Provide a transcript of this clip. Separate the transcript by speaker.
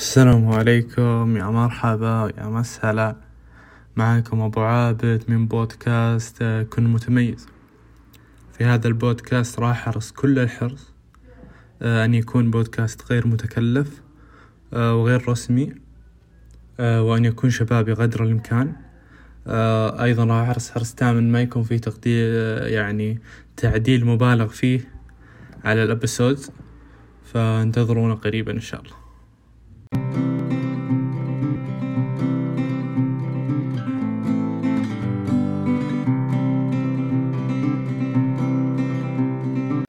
Speaker 1: السلام عليكم. يا مرحبا يا مسهلا. معكم أبو عابد من بودكاست كن متميز. في هذا البودكاست راح أحرص كل الحرص آه، أن يكون بودكاست غير متكلف آه، وغير رسمي آه، وأن يكون شبابي قدر الإمكان. أيضا راح أحرص حرص تام ما يكون فيه تقدير يعني تعديل مبالغ فيه على الأبسود. فانتظرونا قريبا إن شاء الله.